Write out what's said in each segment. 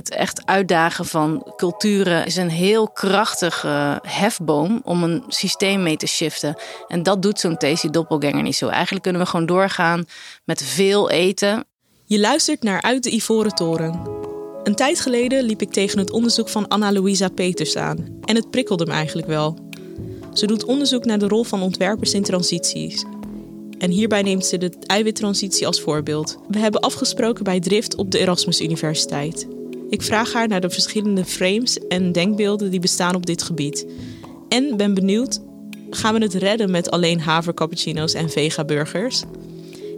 Het echt uitdagen van culturen is een heel krachtige hefboom om een systeem mee te shiften. En dat doet zo'n tasty doppelganger niet zo. Eigenlijk kunnen we gewoon doorgaan met veel eten. Je luistert naar Uit de Ivoren Toren. Een tijd geleden liep ik tegen het onderzoek van Anna-Louisa Peters aan. En het prikkelde me eigenlijk wel. Ze doet onderzoek naar de rol van ontwerpers in transities. En hierbij neemt ze de eiwittransitie als voorbeeld. We hebben afgesproken bij Drift op de Erasmus Universiteit. Ik vraag haar naar de verschillende frames en denkbeelden die bestaan op dit gebied. En ben benieuwd, gaan we het redden met alleen havercappuccino's en vega-burgers?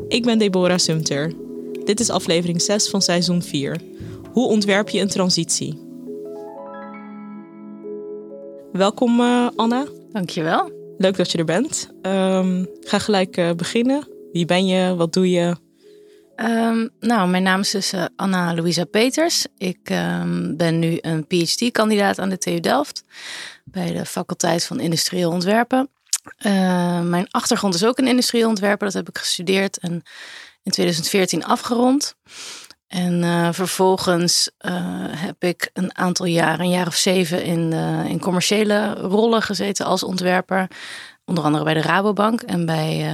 Ik ben Deborah Sumter. Dit is aflevering 6 van seizoen 4. Hoe ontwerp je een transitie? Welkom uh, Anna. Dankjewel. Leuk dat je er bent. Um, ga gelijk uh, beginnen. Wie ben je? Wat doe je? Um, nou, mijn naam is dus uh, Anna Louisa Peters. Ik um, ben nu een PhD-kandidaat aan de TU Delft bij de faculteit van Industrieel Ontwerpen. Uh, mijn achtergrond is ook een industrieel ontwerper. Dat heb ik gestudeerd en in 2014 afgerond. En uh, vervolgens uh, heb ik een aantal jaren, een jaar of zeven, in, in commerciële rollen gezeten als ontwerper. Onder andere bij de Rabobank en bij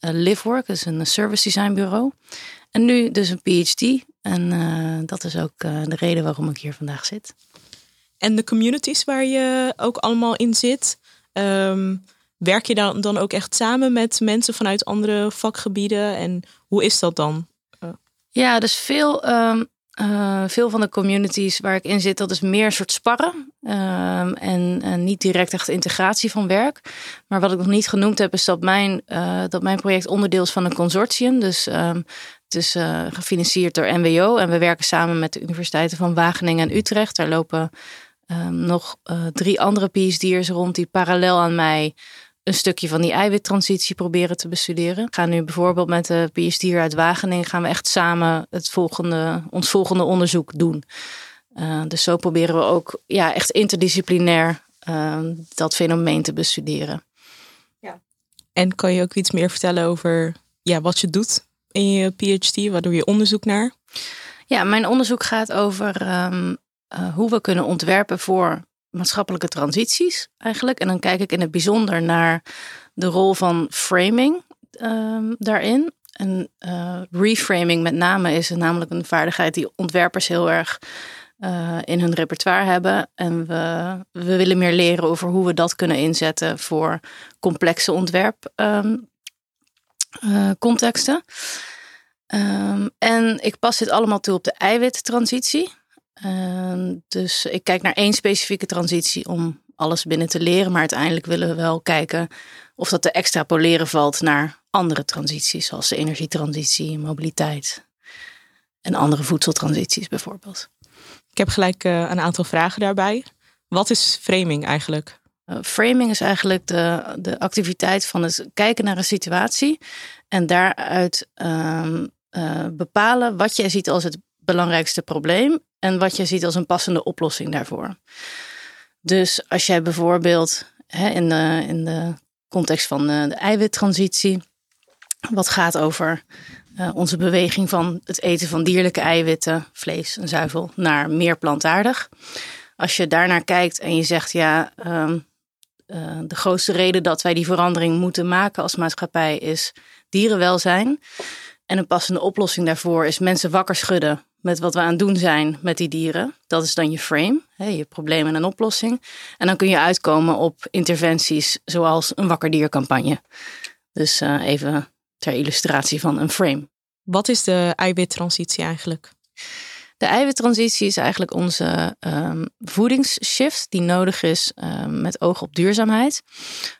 Livework, dat is een service design bureau. En nu dus een PhD. En dat is ook de reden waarom ik hier vandaag zit. En de communities waar je ook allemaal in zit, um, werk je dan, dan ook echt samen met mensen vanuit andere vakgebieden? En hoe is dat dan? Ja, dus veel, um, uh, veel van de communities waar ik in zit, dat is meer een soort sparren. Um, en, en, niet direct echt integratie van werk. Maar wat ik nog niet genoemd heb, is dat mijn, uh, dat mijn project onderdeel is van een consortium. Dus um, het is uh, gefinancierd door NWO. En we werken samen met de universiteiten van Wageningen en Utrecht. Daar lopen nog drie andere PhD'ers rond die parallel aan mij een stukje van die eiwittransitie proberen te bestuderen. We gaan nu bijvoorbeeld met de PhD uit Wageningen gaan we echt samen het volgende, ons volgende onderzoek doen. Uh, dus zo proberen we ook ja, echt interdisciplinair uh, dat fenomeen te bestuderen. Ja. En kan je ook iets meer vertellen over ja, wat je doet in je PhD? Waar doe je onderzoek naar? Ja, mijn onderzoek gaat over um, uh, hoe we kunnen ontwerpen voor maatschappelijke transities eigenlijk. En dan kijk ik in het bijzonder naar de rol van framing um, daarin. En uh, reframing met name is namelijk een vaardigheid die ontwerpers heel erg uh, in hun repertoire hebben. En we, we willen meer leren over hoe we dat kunnen inzetten voor complexe ontwerpcontexten. Um, uh, um, en ik pas dit allemaal toe op de eiwittransitie. Uh, dus ik kijk naar één specifieke transitie om alles binnen te leren. Maar uiteindelijk willen we wel kijken of dat te extrapoleren valt naar andere transities, zoals de energietransitie, mobiliteit en andere voedseltransities bijvoorbeeld. Ik heb gelijk uh, een aantal vragen daarbij. Wat is framing eigenlijk? Uh, framing is eigenlijk de, de activiteit van het kijken naar een situatie en daaruit uh, bepalen wat jij ziet als het belangrijkste probleem en wat je ziet als een passende oplossing daarvoor. Dus als jij bijvoorbeeld hè, in, de, in de context van de, de eiwittransitie, wat gaat over uh, onze beweging van het eten van dierlijke eiwitten, vlees en zuivel, naar meer plantaardig. Als je daarnaar kijkt en je zegt, ja, um, uh, de grootste reden dat wij die verandering moeten maken als maatschappij is dierenwelzijn. En een passende oplossing daarvoor is mensen wakker schudden met wat we aan het doen zijn met die dieren. Dat is dan je frame, je probleem en een oplossing. En dan kun je uitkomen op interventies zoals een wakkerdiercampagne. Dus uh, even ter illustratie van een frame. Wat is de eiwittransitie eigenlijk? De eiwittransitie is eigenlijk onze um, voedingsshift die nodig is um, met oog op duurzaamheid.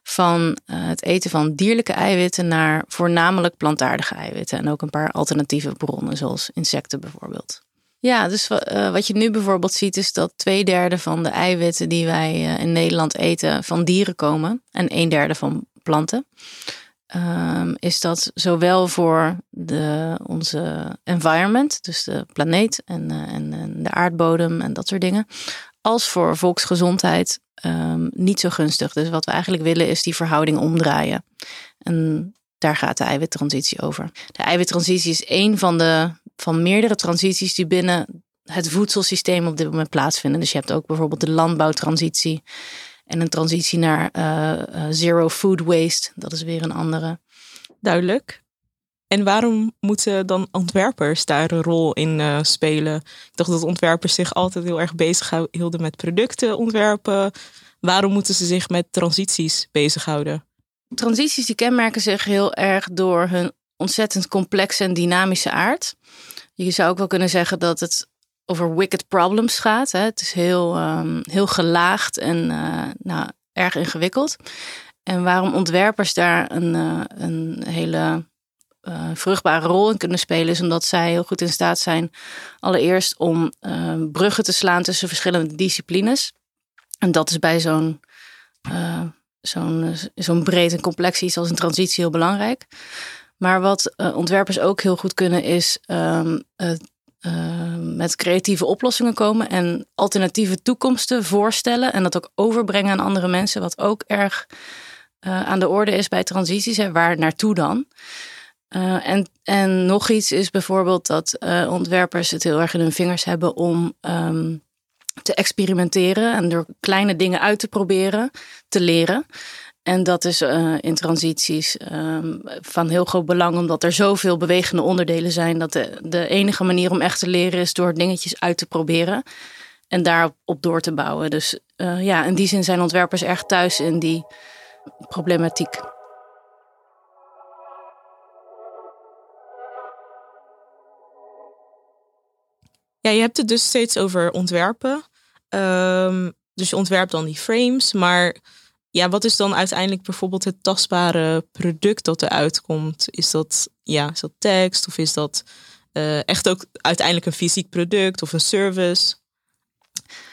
Van uh, het eten van dierlijke eiwitten naar voornamelijk plantaardige eiwitten. En ook een paar alternatieve bronnen, zoals insecten bijvoorbeeld. Ja, dus uh, wat je nu bijvoorbeeld ziet is dat twee derde van de eiwitten die wij uh, in Nederland eten van dieren komen. En een derde van planten. Um, is dat zowel voor de, onze environment, dus de planeet en, uh, en, en, de aardbodem en dat soort dingen, als voor volksgezondheid um, niet zo gunstig. Dus wat we eigenlijk willen is die verhouding omdraaien. En daar gaat de eiwittransitie over. De eiwittransitie is één van de van meerdere transities die binnen het voedselsysteem op dit moment plaatsvinden. Dus je hebt ook bijvoorbeeld de landbouwtransitie en een transitie naar zero food waste. Dat is weer een andere. Duidelijk. En waarom moeten dan ontwerpers daar een rol in uh, spelen? Ik dacht dat ontwerpers zich altijd heel erg bezig hielden met producten ontwerpen. Waarom moeten ze zich met transities bezighouden? Transities die kenmerken zich heel erg door hun ontzettend complexe en dynamische aard. Je zou ook wel kunnen zeggen dat het over wicked problems gaat. Hè. Het is heel, um, heel gelaagd en uh, nou, erg ingewikkeld. En waarom ontwerpers daar een, uh, een hele uh, vruchtbare rol in kunnen spelen, is omdat zij heel goed in staat zijn, allereerst om uh, bruggen te slaan tussen verschillende disciplines. En dat is bij zo'n zo'n zo'n breed en complex iets als een transitie heel belangrijk. Maar wat ontwerpers ook heel goed kunnen, is um, met creatieve oplossingen komen en alternatieve toekomsten voorstellen en dat ook overbrengen aan andere mensen, wat ook erg aan de orde is bij transities. Hè. Waar naartoe dan? Uh, en, en nog iets is bijvoorbeeld dat ontwerpers het heel erg in hun vingers hebben om um, te experimenteren en door kleine dingen uit te proberen, te leren. En dat is uh, in transities um, van heel groot belang, omdat er zoveel bewegende onderdelen zijn, dat de, de enige manier om echt te leren is door dingetjes uit te proberen en daarop op door te bouwen. Dus ja, in die zin zijn ontwerpers erg thuis in die problematiek. Ja, je hebt het dus steeds over ontwerpen. Um, dus je ontwerpt dan die frames. Maar ja, wat is dan uiteindelijk bijvoorbeeld het tastbare product dat eruit komt? Is dat, ja, is dat tekst of is dat uh, echt ook uiteindelijk een fysiek product of een service?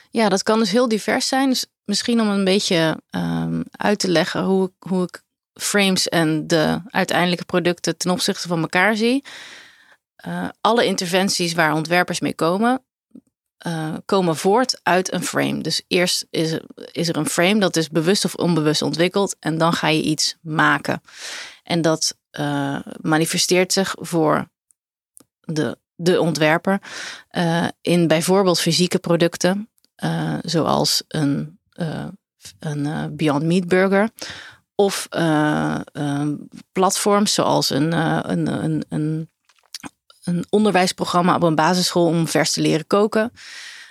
Ja, dat kan dus heel divers zijn. Dus misschien om een beetje um, uit te leggen hoe, hoe ik frames en de uiteindelijke producten ten opzichte van elkaar zie. Uh, alle interventies waar ontwerpers mee komen, uh, komen voort uit een frame. Dus eerst is er, is er een frame dat is bewust of onbewust ontwikkeld en dan ga je iets maken. En dat uh, manifesteert zich voor de, de ontwerper in bijvoorbeeld fysieke producten, zoals een, een Beyond Meat burger. Of platforms zoals een, een, een, een een onderwijsprogramma op een basisschool om vers te leren koken.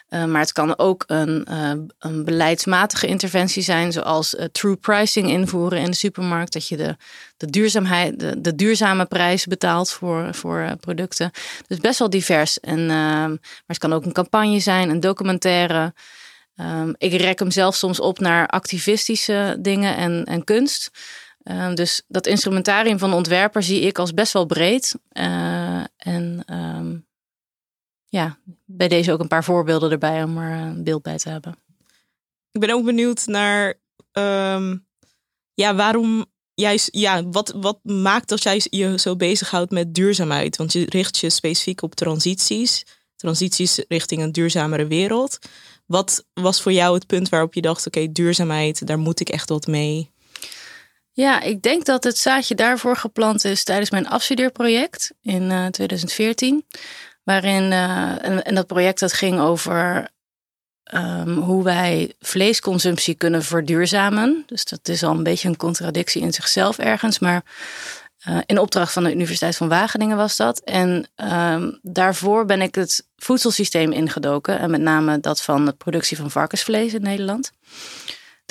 Uh, maar het kan ook een, uh, een beleidsmatige interventie zijn, zoals uh, true pricing invoeren in de supermarkt. Dat je de, de, duurzaamheid, de, duurzame prijs betaalt voor, voor producten. Dus best wel divers. En, maar het kan ook een campagne zijn, een documentaire. Um, ik rek hem zelf soms op naar activistische dingen en, en kunst. Uh, dus dat instrumentarium van de ontwerper zie ik als best wel breed. Uh, en um, ja, bij deze ook een paar voorbeelden erbij om er een beeld bij te hebben. Ik ben ook benieuwd naar um, ja, waarom juist, ja, wat, wat maakt dat jij je zo bezighoudt met duurzaamheid? Want je richt je specifiek op transities, transities richting een duurzamere wereld. Wat was voor jou het punt waarop je dacht: oké, duurzaamheid, daar moet ik echt wat mee? Ja, ik denk dat het zaadje daarvoor geplant is tijdens mijn afstudeerproject in uh, 2014. Waarin, uh, en, dat project dat ging over um, hoe wij vleesconsumptie kunnen verduurzamen. Dus dat is al een beetje een contradictie in zichzelf ergens. Maar uh, in opdracht van de Universiteit van Wageningen was dat. En um, daarvoor ben ik het voedselsysteem ingedoken. En met name dat van de productie van varkensvlees in Nederland.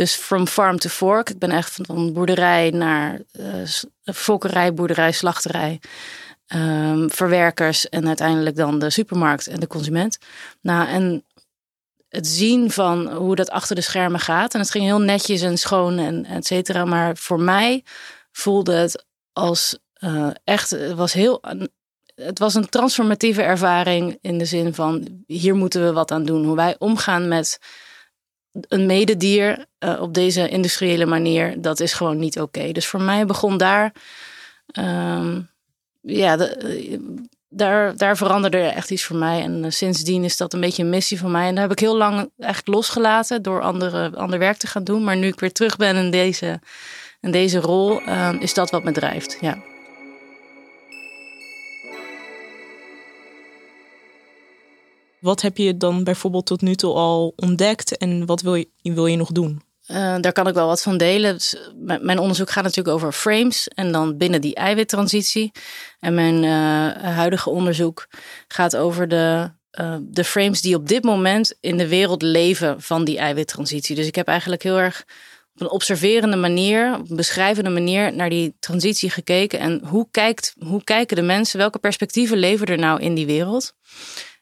Dus from farm to fork. Ik ben echt van boerderij naar uh, fokkerij, boerderij, slachterij. Um, verwerkers en uiteindelijk dan de supermarkt en de consument. Nou, en het zien van hoe dat achter de schermen gaat. En het ging heel netjes en schoon en et cetera. Maar voor mij voelde het als uh, echt, was heel, het was een transformatieve ervaring in de zin van hier moeten we wat aan doen. Hoe wij omgaan met een mededier uh, op deze industriële manier, dat is gewoon niet oké. Dus voor mij begon daar, um, ja, de, daar, daar veranderde echt iets voor mij. En uh, sindsdien is dat een beetje een missie van mij. En daar heb ik heel lang echt losgelaten door andere, ander werk te gaan doen. Maar nu ik weer terug ben in deze, in deze rol, uh, is dat wat me drijft. Ja. Wat heb je dan bijvoorbeeld tot nu toe al ontdekt en wat wil je, wil je nog doen? Uh, daar kan ik wel wat van delen. Dus, mijn onderzoek gaat natuurlijk over frames en dan binnen die eiwittransitie. En mijn uh, huidige onderzoek gaat over de, de frames die op dit moment in de wereld leven van die eiwittransitie. Dus ik heb eigenlijk heel erg op een observerende manier, op een beschrijvende manier naar die transitie gekeken. En hoe, kijkt, hoe kijken de mensen, welke perspectieven leven er nou in die wereld?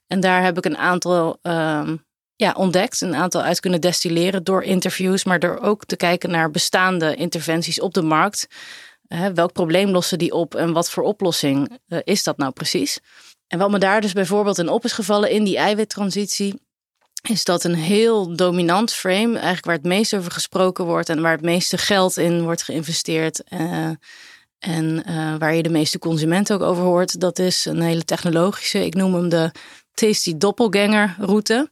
En daar heb ik een aantal uh, ja, ontdekt, een aantal uit kunnen destilleren door interviews, maar door ook te kijken naar bestaande interventies op de markt. welk probleem lossen die op en wat voor oplossing uh, is dat nou precies? En wat me daar dus bijvoorbeeld in op is gevallen in die eiwittransitie, is dat een heel dominant frame, eigenlijk waar het meest over gesproken wordt en waar het meeste geld in wordt geïnvesteerd. Uh, en uh, waar je de meeste consumenten ook over hoort, dat is een hele technologische, ik noem hem de tasty doppelganger route.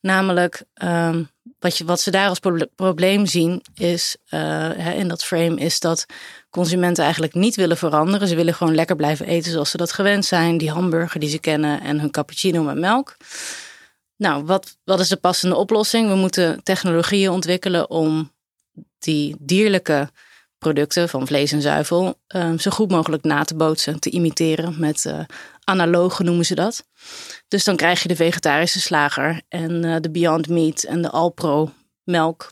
Namelijk, um, wat, je, wat ze daar als probleem zien, is uh, in dat frame, is dat consumenten eigenlijk niet willen veranderen. Ze willen gewoon lekker blijven eten zoals ze dat gewend zijn. Die hamburger die ze kennen en hun cappuccino met melk. Nou, wat, wat is de passende oplossing? We moeten technologieën ontwikkelen om die dierlijke producten van vlees en zuivel uh, zo goed mogelijk na te bootsen, te imiteren met uh, analogen noemen ze dat. Dus dan krijg je de vegetarische slager en uh, de Beyond Meat en de Alpro melk.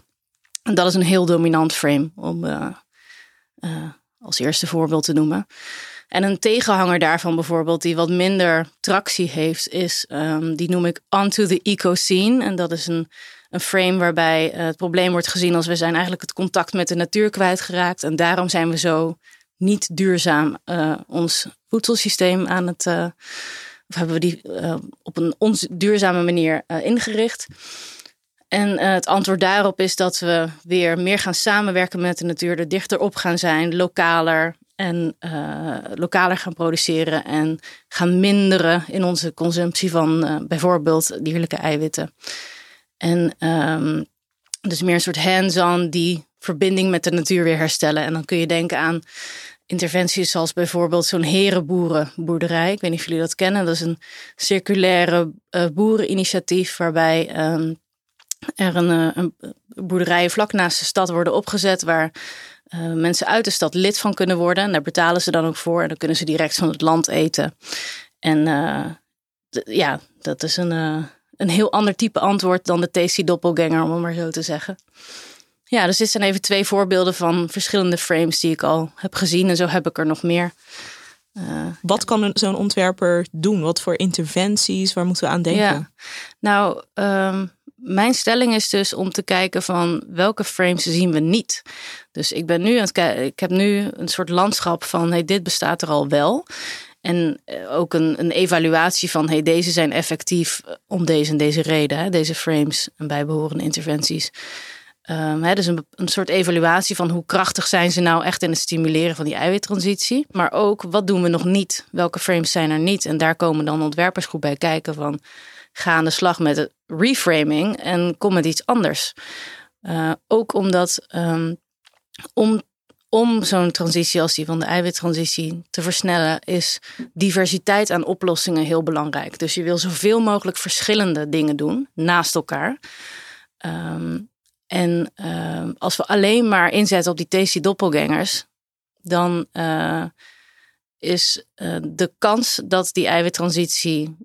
En dat is een heel dominant frame om als eerste voorbeeld te noemen. En een tegenhanger daarvan bijvoorbeeld, die wat minder tractie heeft, is, um, die noem ik Onto the Ecoscene. En dat is een, een frame waarbij het probleem wordt gezien als we zijn eigenlijk het contact met de natuur kwijtgeraakt. En daarom zijn we zo niet duurzaam ons voedselsysteem aan het, uh, of hebben we die op een onduurzame manier ingericht. En het antwoord daarop is dat we weer meer gaan samenwerken met de natuur, er dichter op gaan zijn, lokaler, en lokaler gaan produceren en gaan minderen in onze consumptie van bijvoorbeeld dierlijke eiwitten. En um, dus meer een soort hands-on die verbinding met de natuur weer herstellen. En dan kun je denken aan interventies zoals bijvoorbeeld zo'n herenboerenboerderij. Ik weet niet of jullie dat kennen. Dat is een circulaire uh, boereninitiatief waarbij um, er een, een boerderijen vlak naast de stad worden opgezet waar uh, mensen uit de stad lid van kunnen worden. En daar betalen ze dan ook voor. En dan kunnen ze direct van het land eten. En ja, dat is een, een heel ander type antwoord dan de tasty doppelganger, om het maar zo te zeggen. Ja, dus dit zijn even twee voorbeelden van verschillende frames die ik al heb gezien. En zo heb ik er nog meer. Wat kan zo'n ontwerper doen? Wat voor interventies? Waar moeten we aan denken? Ja. Nou, um, mijn stelling is dus om te kijken van welke frames zien we niet. Dus ik ben nu aan het kijken, ik heb nu een soort landschap van hey, dit bestaat er al wel. En eh, ook een, een evaluatie van hey, deze zijn effectief om deze en deze reden, hè, deze frames en bijbehorende interventies. Hè, dus een, een soort evaluatie van hoe krachtig zijn ze nou echt in het stimuleren van die eiwittransitie. Maar ook wat doen we nog niet? Welke frames zijn er niet? En daar komen dan ontwerpers goed bij kijken van ga aan de slag met het reframing en kom met iets anders. Uh, ook omdat um, om, om zo'n transitie als die van de eiwittransitie te versnellen, is diversiteit aan oplossingen heel belangrijk. Dus je wil zoveel mogelijk verschillende dingen doen naast elkaar. Um, en uh, als we alleen maar inzetten op die tasty doppelgangers, dan uh, is uh, de kans dat die eiwittransitie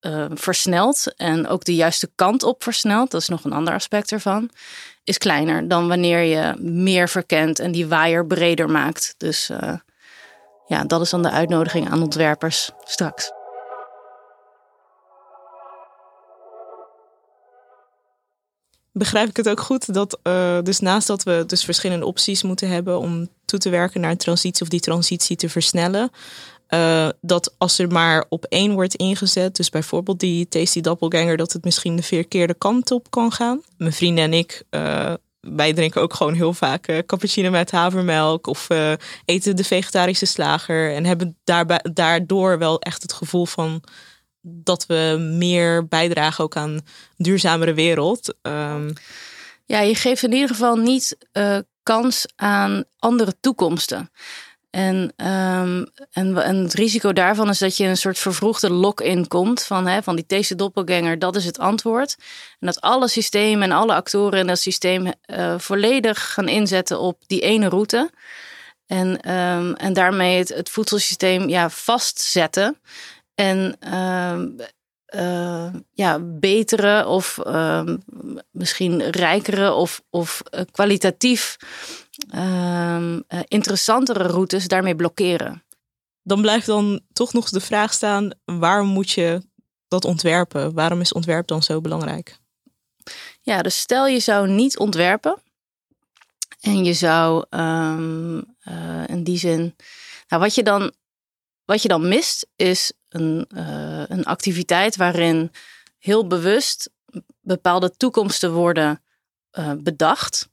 uh, versnelt en ook de juiste kant op versnelt, dat is nog een ander aspect ervan, is kleiner dan wanneer je meer verkent en die waaier breder maakt. Dus uh, ja, dat is dan de uitnodiging aan ontwerpers straks. Begrijp ik het ook goed dat uh, dus naast dat we dus verschillende opties moeten hebben om toe te werken naar een transitie of die transitie te versnellen, uh, dat als er maar op één wordt ingezet, dus bijvoorbeeld die tasty doppelganger, dat het misschien de verkeerde kant op kan gaan. Mijn vrienden en ik, uh, wij drinken ook gewoon heel vaak cappuccino met havermelk of eten de vegetarische slager en hebben daarbij, daardoor wel echt het gevoel van dat we meer bijdragen ook aan een duurzamere wereld. Um, ja, je geeft in ieder geval niet kans aan andere toekomsten. En, ehm, en, het risico daarvan is dat je een soort vervroegde lock-in komt van, hè, van die deze doppelganger, dat is het antwoord. En dat alle systemen en alle actoren in dat systeem uh, volledig gaan inzetten op die ene route. En, ehm, en daarmee het, het voedselsysteem ja, vastzetten. En uh, uh, ja, betere of misschien rijkere of, of uh, kwalitatief uh, interessantere routes daarmee blokkeren. Dan blijft dan toch nog de vraag staan: waarom moet je dat ontwerpen? Waarom is ontwerp dan zo belangrijk? Ja, dus stel je zou niet ontwerpen en je zou um, in die zin. Nou, wat je dan, wat je dan mist, is een, uh, een activiteit waarin heel bewust bepaalde toekomsten worden uh, bedacht.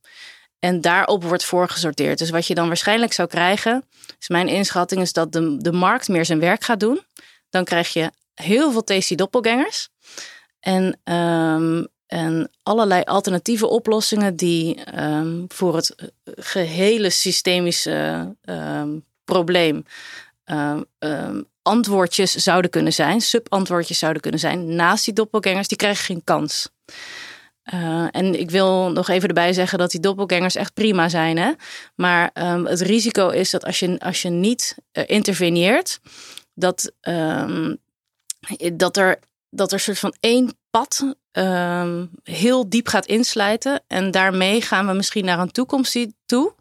En daarop wordt voorgesorteerd. Dus wat je dan waarschijnlijk zou krijgen, is mijn inschatting, is dat de, de markt meer zijn werk gaat doen. Dan krijg je heel veel tasty doppelgangers. En, um, en allerlei alternatieve oplossingen die um, voor het gehele systemische um, probleem antwoordjes zouden kunnen zijn, subantwoordjes zouden kunnen zijn, naast die doppelgangers, die krijgen geen kans. Uh, en ik wil nog even erbij zeggen dat die doppelgangers echt prima zijn. Hè? Maar um, het risico is dat als je, als je niet uh, interveneert, dat, um, dat, er, dat er soort van één pad um, heel diep gaat insluiten. En daarmee gaan we misschien naar een toekomst toe,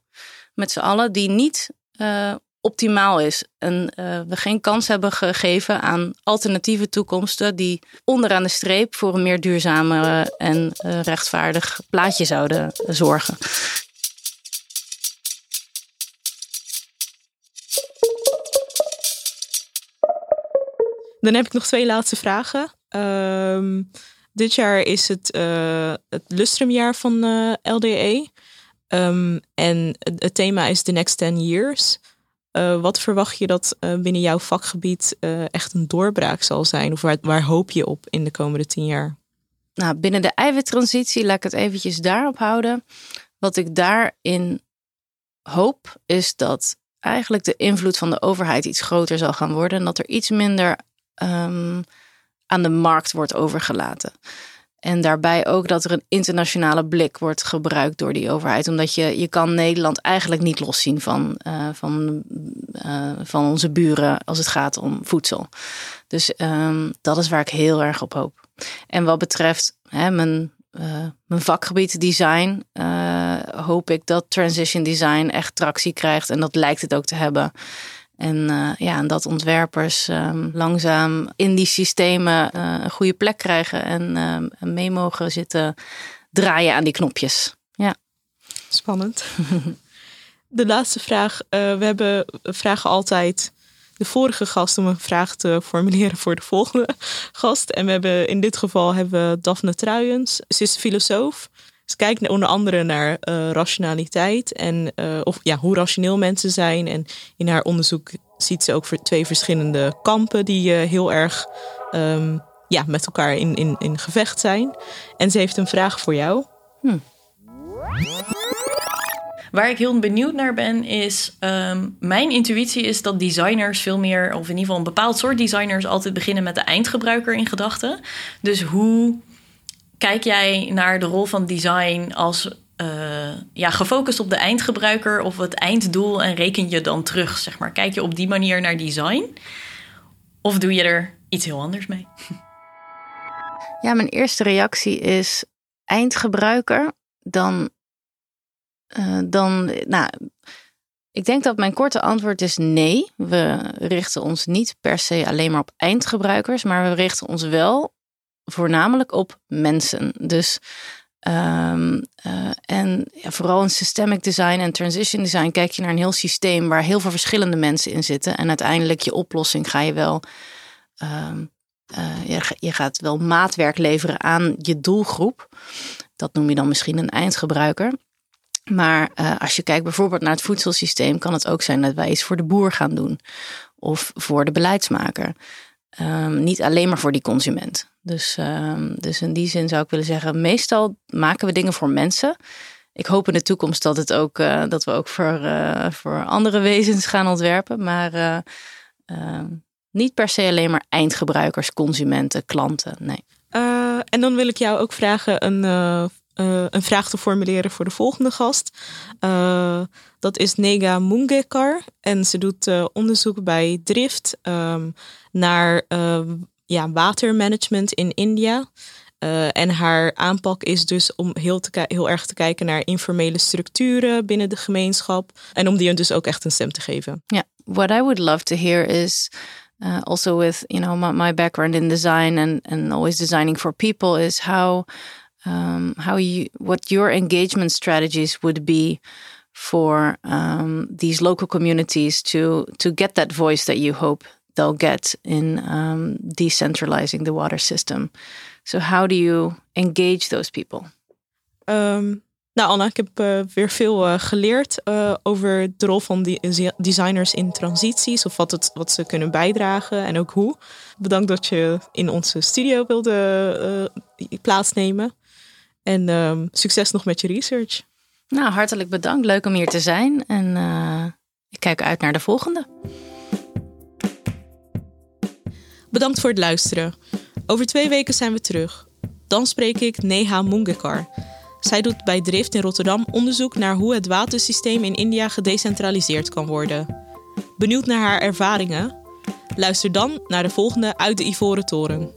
met z'n allen, die niet uh, optimaal is. En uh, we geen kans hebben gegeven aan alternatieve toekomsten die onderaan de streep voor een meer duurzame en uh, rechtvaardig plaatje zouden zorgen. Dan heb ik nog twee laatste vragen. Uh, dit jaar is het, uh, het lustrumjaar van LDE. Um, en het thema is The Next 10 Years. Uh, wat verwacht je dat uh, binnen jouw vakgebied uh, echt een doorbraak zal zijn? Of waar, waar, hoop je op in de komende tien jaar? Nou, binnen de eiwittransitie, laat ik het eventjes daarop houden. Wat ik daarin hoop, is dat eigenlijk de invloed van de overheid iets groter zal gaan worden. En dat er iets minder um, aan de markt wordt overgelaten. En daarbij ook dat er een internationale blik wordt gebruikt door die overheid. Omdat je, je kan Nederland eigenlijk niet loszien van, uh, van, uh, van onze buren als het gaat om voedsel. Dus um, dat is waar ik heel erg op hoop. En wat betreft hè, mijn, uh, mijn vakgebied design, hoop ik dat transition design echt tractie krijgt. En dat lijkt het ook te hebben. En uh, ja, en dat ontwerpers um, langzaam in die systemen uh, een goede plek krijgen en uh, mee mogen zitten draaien aan die knopjes. Ja. Spannend. de laatste vraag. we hebben vragen altijd de vorige gast om een vraag te formuleren voor de volgende gast. En we hebben in dit geval hebben we Daphne Truijens. Ze is filosoof. Ze kijkt onder andere naar uh, rationaliteit en uh, of ja, hoe rationeel mensen zijn. En in haar onderzoek ziet ze ook voor twee verschillende kampen die uh, heel erg um, ja, met elkaar in, in, in gevecht zijn. En ze heeft een vraag voor jou. Hm. Waar ik heel benieuwd naar ben, is um, mijn intuïtie is dat designers veel meer, of in ieder geval een bepaald soort designers, altijd beginnen met de eindgebruiker in gedachten. Dus hoe kijk jij naar de rol van design als uh, ja, gefocust op de eindgebruiker of het einddoel en reken je dan terug? Zeg maar. Kijk je op die manier naar design? Of doe je er iets heel anders mee? Ja, mijn eerste reactie is eindgebruiker. Dan, uh, dan nou, ik denk dat mijn korte antwoord is nee. We richten ons niet per se alleen maar op eindgebruikers, maar we richten ons wel voornamelijk op mensen. Dus um, uh, en ja, vooral in systemic design en transition design kijk je naar een heel systeem waar heel veel verschillende mensen in zitten. En uiteindelijk je oplossing ga je wel. Um, uh, je, je gaat wel maatwerk leveren aan je doelgroep. Dat noem je dan misschien een eindgebruiker. Maar uh, als je kijkt bijvoorbeeld naar het voedselsysteem, kan het ook zijn dat wij iets voor de boer gaan doen. Of voor de beleidsmaker. Um, niet alleen maar voor die consument. Dus, um, dus in die zin zou ik willen zeggen, meestal maken we dingen voor mensen. ik hoop in de toekomst dat, het ook, uh, dat we ook voor, uh, voor andere wezens gaan ontwerpen. Maar uh, niet per se alleen maar eindgebruikers, consumenten, klanten. Nee. en dan wil ik jou ook vragen een, een vraag te formuleren voor de volgende gast. dat is Nega Mungekar. En ze doet onderzoek bij Drift um, naar ja, watermanagement in India. En haar aanpak is dus om heel, te heel erg te kijken naar informele structuren binnen de gemeenschap. En om die dus ook echt een stem te geven. Yeah, what I would love to hear is also with you know my, my, background in design and, and always designing for people is how um, how you what your engagement strategies would be for um, these local communities to to get that voice that you hope they'll get in um, decentralizing the water system. So how do you engage those people? Um, nou, Anna, ik heb uh, weer veel uh, geleerd uh, over de rol van die designers in transities. Of wat, het, wat ze kunnen bijdragen en ook hoe. Bedankt dat je in onze studio wilde plaatsnemen. En um, succes nog met je research. Nou, hartelijk bedankt. Leuk om hier te zijn. En ik kijk uit naar de volgende. Bedankt voor het luisteren. Over twee weken zijn we terug. Dan spreek ik Neha Mungekar. Zij doet bij Drift in Rotterdam onderzoek naar hoe het watersysteem in India gedecentraliseerd kan worden. Benieuwd naar haar ervaringen? Luister dan naar de volgende uit de Ivoren Toren.